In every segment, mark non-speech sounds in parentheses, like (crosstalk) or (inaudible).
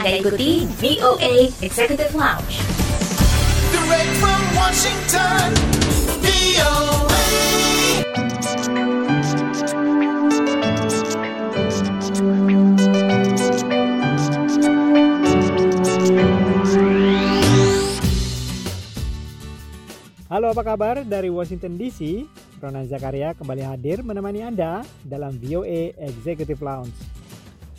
Anda ikuti VOA Executive Lounge. Direct from Washington, VOA. Halo apa kabar dari Washington DC? Ronan Zakaria kembali hadir menemani Anda dalam VOA Executive Lounge.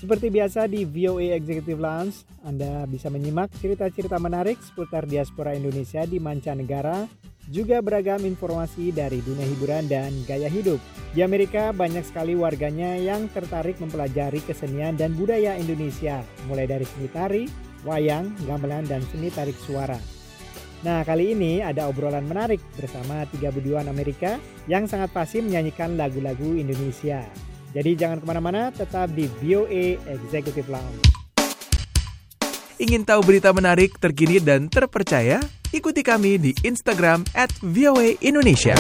Seperti biasa di VOA Executive Lounge, Anda bisa menyimak cerita-cerita menarik seputar diaspora Indonesia di mancanegara, juga beragam informasi dari dunia hiburan dan gaya hidup. Di Amerika banyak sekali warganya yang tertarik mempelajari kesenian dan budaya Indonesia, mulai dari seni tari, wayang, gamelan, dan seni tarik suara. Nah, kali ini ada obrolan menarik bersama tiga budiwan Amerika yang sangat fasih menyanyikan lagu-lagu Indonesia. Jadi jangan ke mana-mana, tetap di VOA Executive Lounge. Ingin tahu berita menarik, terkini, dan terpercaya? Ikuti kami di Instagram at VOA Indonesia.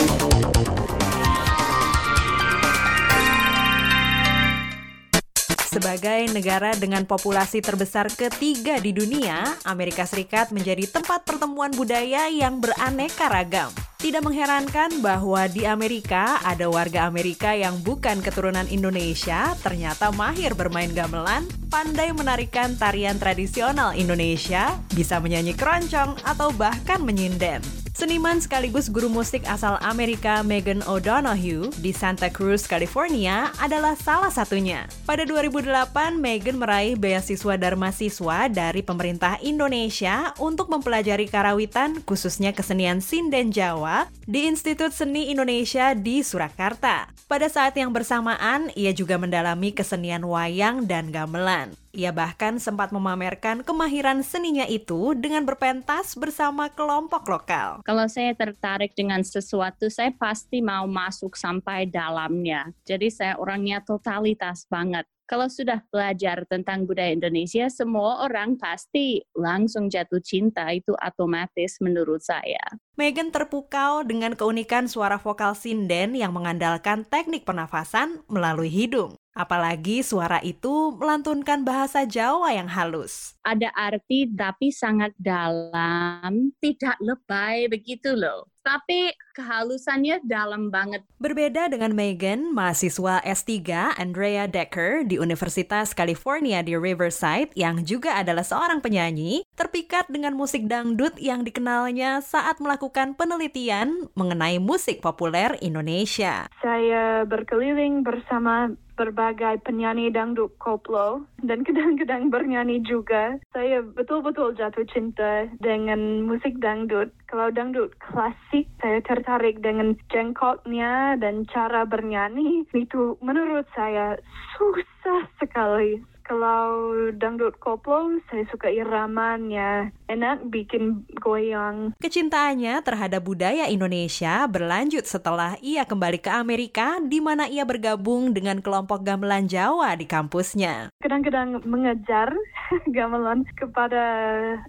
Sebagai negara dengan populasi terbesar ketiga di dunia, Amerika Serikat menjadi tempat pertemuan budaya yang beraneka ragam. Tidak mengherankan bahwa di Amerika ada warga Amerika yang bukan keturunan Indonesia ternyata mahir bermain gamelan, pandai menarikan tarian tradisional Indonesia, bisa menyanyi keroncong atau bahkan menyinden. Seniman sekaligus guru musik asal Amerika Megan O'Donoghue di Santa Cruz, California adalah salah satunya. Pada 2008, Megan meraih beasiswa Dharma Siswa dari pemerintah Indonesia untuk mempelajari karawitan khususnya kesenian sinden Jawa di Institut Seni Indonesia di Surakarta. Pada saat yang bersamaan, ia juga mendalami kesenian wayang dan gamelan. Ia bahkan sempat memamerkan kemahiran seninya itu dengan berpentas bersama kelompok lokal. Kalau saya tertarik dengan sesuatu, saya pasti mau masuk sampai dalamnya. Jadi saya orangnya totalitas banget. Kalau sudah belajar tentang budaya Indonesia, semua orang pasti langsung jatuh cinta. Itu otomatis menurut saya. Megan terpukau dengan keunikan suara vokal sinden yang mengandalkan teknik pernafasan melalui hidung. Apalagi suara itu melantunkan bahasa Jawa yang halus. Ada arti tapi sangat dalam, tidak lebay begitu loh. Tapi kehalusannya dalam banget. Berbeda dengan Megan, mahasiswa S3 Andrea Decker di Universitas California di Riverside yang juga adalah seorang penyanyi, terpikat dengan musik dangdut yang dikenalnya saat melakukan penelitian mengenai musik populer Indonesia. Saya berkeliling bersama berbagai penyanyi dangdut koplo dan (laughs) kadang-kadang bernyanyi juga. Saya betul-betul jatuh cinta dengan musik dangdut. Kalau dangdut klasik, saya tertarik dengan jengkotnya dan cara bernyanyi. Itu menurut saya susah sekali. Kalau dangdut koplo, saya suka iramanya. Enak bikin goyang. Kecintaannya terhadap budaya Indonesia berlanjut setelah ia kembali ke Amerika di mana ia bergabung dengan kelompok gamelan Jawa di kampusnya. Kadang-kadang mengejar (laughs) gamelan kepada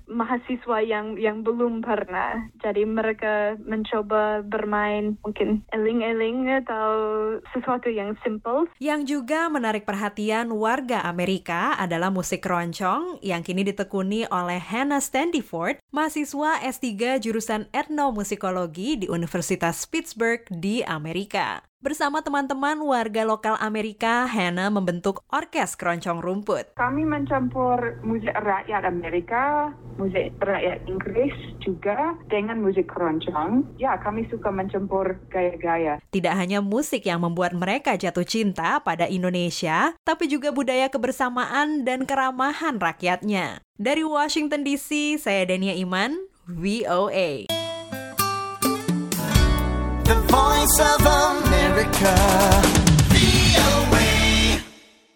mahasiswa yang yang belum pernah. Jadi mereka mencoba bermain mungkin eling-eling atau sesuatu yang simple. Yang juga menarik perhatian warga Amerika adalah musik keroncong yang kini ditekuni oleh Hannah Standiford, mahasiswa S3 jurusan etnomusikologi di Universitas Pittsburgh di Amerika. Bersama teman-teman warga lokal Amerika, Hannah membentuk orkes keroncong rumput. Kami mencampur musik rakyat Amerika, musik rakyat Inggris juga dengan musik keroncong. Ya, kami suka mencampur gaya-gaya. Tidak hanya musik yang membuat mereka jatuh cinta pada Indonesia, tapi juga budaya kebersamaan dan keramahan rakyatnya. Dari Washington DC, saya Dania Iman, VOA. The voice of America.